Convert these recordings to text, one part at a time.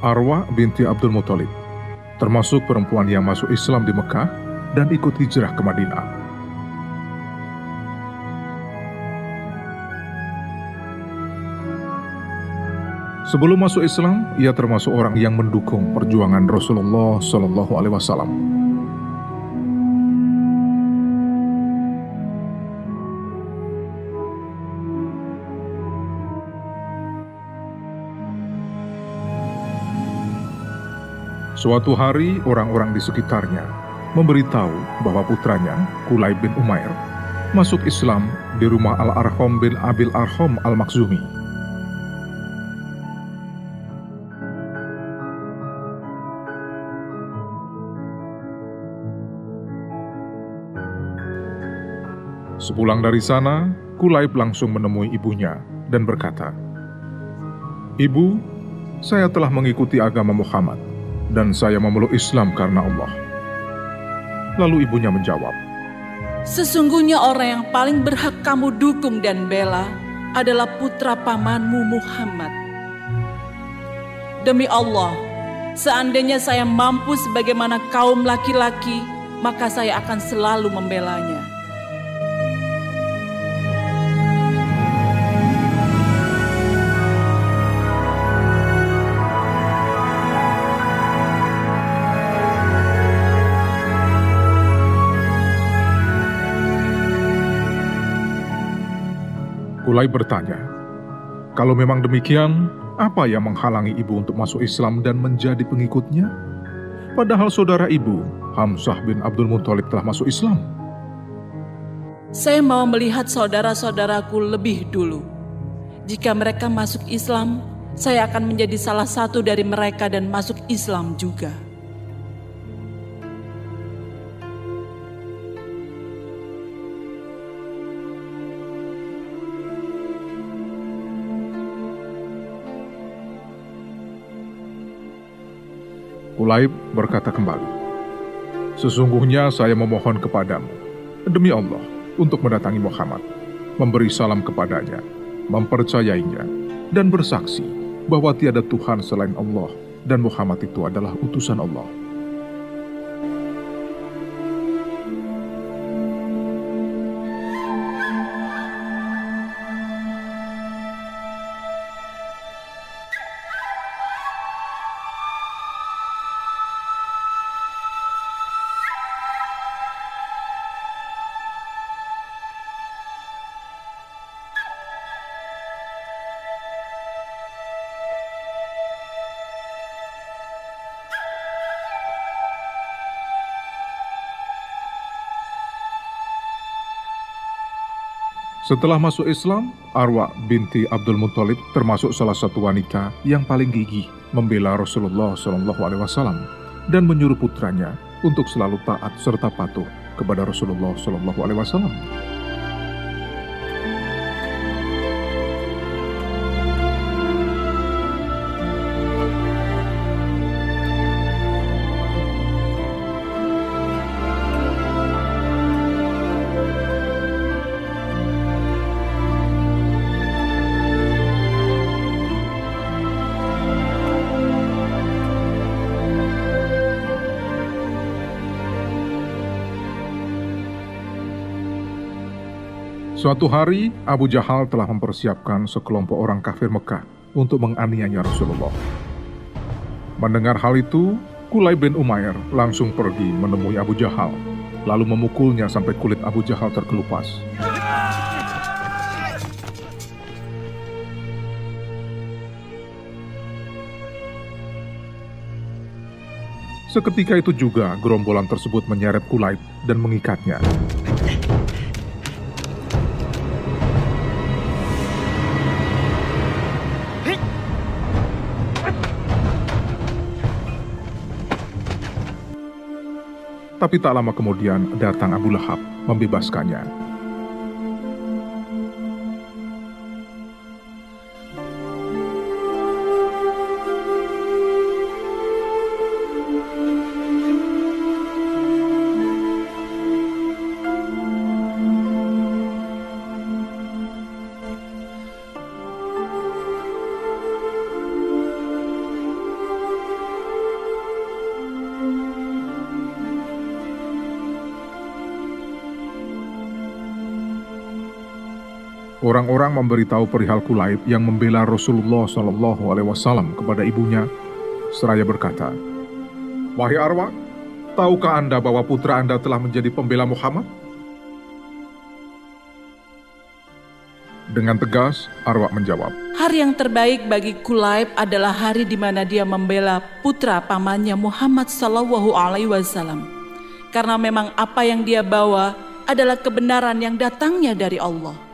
Arwa binti Abdul Muthalib, termasuk perempuan yang masuk Islam di Mekah dan ikut hijrah ke Madinah. Sebelum masuk Islam, ia termasuk orang yang mendukung perjuangan Rasulullah Shallallahu Alaihi Wasallam. Suatu hari, orang-orang di sekitarnya memberitahu bahwa putranya, Kulai bin Umair, masuk Islam di rumah Al-Arham bin Abil Arham Al-Makhzumi. Sepulang dari sana, Kulaib langsung menemui ibunya dan berkata, Ibu, saya telah mengikuti agama Muhammad dan saya memeluk Islam karena Allah. Lalu ibunya menjawab, Sesungguhnya orang yang paling berhak kamu dukung dan bela adalah putra pamanmu Muhammad. Demi Allah, seandainya saya mampu sebagaimana kaum laki-laki, maka saya akan selalu membelanya. Kulai bertanya, kalau memang demikian, apa yang menghalangi ibu untuk masuk Islam dan menjadi pengikutnya? Padahal saudara ibu, Hamzah bin Abdul Muthalib telah masuk Islam. Saya mau melihat saudara-saudaraku lebih dulu. Jika mereka masuk Islam, saya akan menjadi salah satu dari mereka dan masuk Islam juga. Kulaib berkata kembali, Sesungguhnya saya memohon kepadamu, demi Allah, untuk mendatangi Muhammad, memberi salam kepadanya, mempercayainya, dan bersaksi bahwa tiada Tuhan selain Allah dan Muhammad itu adalah utusan Allah. Setelah masuk Islam, Arwa binti Abdul Muthalib termasuk salah satu wanita yang paling gigih membela Rasulullah Shallallahu Alaihi Wasallam dan menyuruh putranya untuk selalu taat serta patuh kepada Rasulullah Shallallahu Alaihi Wasallam. Suatu hari, Abu Jahal telah mempersiapkan sekelompok orang kafir Mekah untuk menganiaya Rasulullah. Mendengar hal itu, Kulai bin Umair langsung pergi menemui Abu Jahal, lalu memukulnya sampai kulit Abu Jahal terkelupas. Seketika itu juga gerombolan tersebut menyeret Kulaib dan mengikatnya. Tapi tak lama kemudian datang Abu Lahab membebaskannya. Orang-orang memberitahu perihal Kulaib yang membela Rasulullah Shallallahu Alaihi Wasallam kepada ibunya, seraya berkata, Wahai Arwa, tahukah anda bahwa putra anda telah menjadi pembela Muhammad? Dengan tegas, Arwa menjawab, Hari yang terbaik bagi Kulaib adalah hari di mana dia membela putra pamannya Muhammad Sallallahu Alaihi Wasallam. Karena memang apa yang dia bawa adalah kebenaran yang datangnya dari Allah.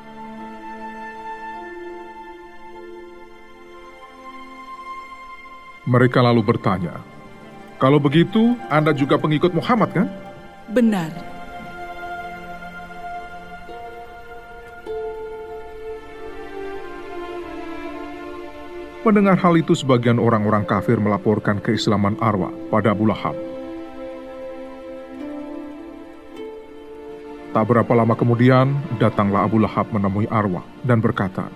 Mereka lalu bertanya, Kalau begitu, Anda juga pengikut Muhammad kan? Benar. Mendengar hal itu, sebagian orang-orang kafir melaporkan keislaman Arwa pada Abu Lahab. Tak berapa lama kemudian, datanglah Abu Lahab menemui Arwa dan berkata,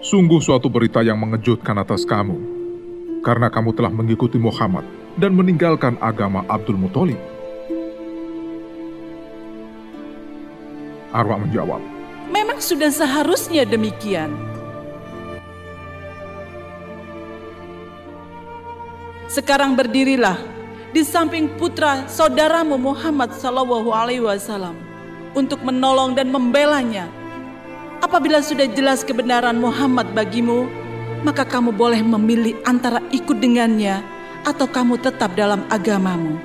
Sungguh suatu berita yang mengejutkan atas kamu, karena kamu telah mengikuti Muhammad dan meninggalkan agama Abdul Muthalib. Arwa menjawab, Memang sudah seharusnya demikian. Sekarang berdirilah di samping putra saudaramu Muhammad Sallallahu Alaihi Wasallam untuk menolong dan membelanya. Apabila sudah jelas kebenaran Muhammad bagimu, maka kamu boleh memilih antara ikut dengannya atau kamu tetap dalam agamamu.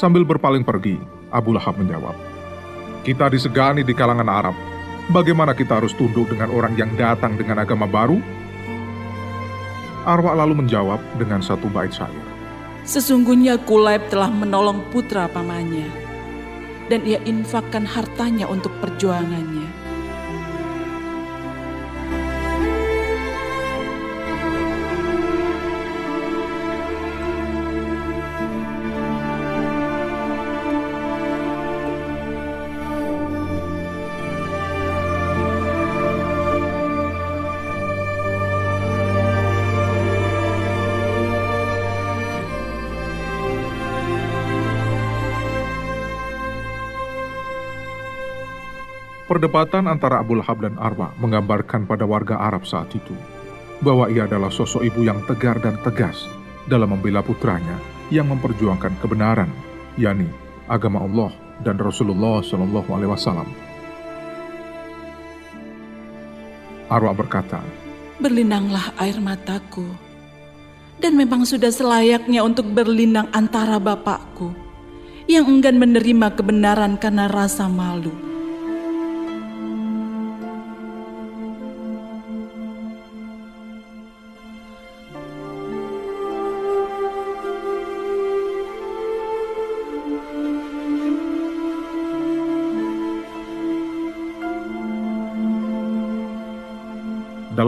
Sambil berpaling pergi, Abu Lahab menjawab, Kita disegani di kalangan Arab. Bagaimana kita harus tunduk dengan orang yang datang dengan agama baru? Arwa lalu menjawab dengan satu bait syair. Sesungguhnya Kulaib telah menolong putra pamannya, dan ia infakkan hartanya untuk perjuangannya. Perdebatan antara Abu Lahab dan Arwa menggambarkan pada warga Arab saat itu bahwa ia adalah sosok ibu yang tegar dan tegas dalam membela putranya yang memperjuangkan kebenaran, yakni agama Allah dan Rasulullah Shallallahu Alaihi Wasallam. Arwa berkata, Berlinanglah air mataku, dan memang sudah selayaknya untuk berlinang antara bapakku yang enggan menerima kebenaran karena rasa malu.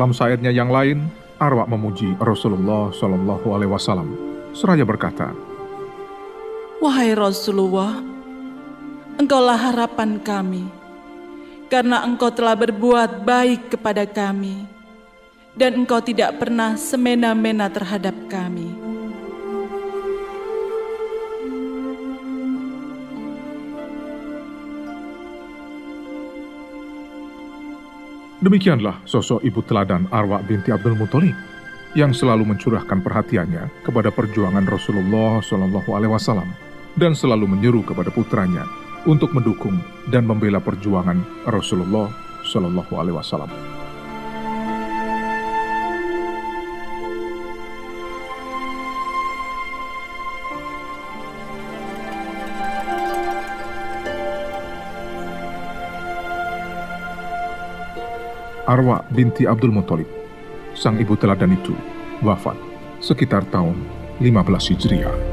Dalam syairnya yang lain, Arwa memuji Rasulullah Shallallahu Alaihi Wasallam, seraya berkata, Wahai Rasulullah, Engkaulah harapan kami, karena Engkau telah berbuat baik kepada kami, dan Engkau tidak pernah semena-mena terhadap kami. Demikianlah sosok ibu teladan Arwa binti Abdul Muthalib yang selalu mencurahkan perhatiannya kepada perjuangan Rasulullah Shallallahu Alaihi Wasallam dan selalu menyeru kepada putranya untuk mendukung dan membela perjuangan Rasulullah Shallallahu Alaihi Wasallam. Arwa binti Abdul Muthalib, sang ibu teladan itu, wafat sekitar tahun 15 Hijriah.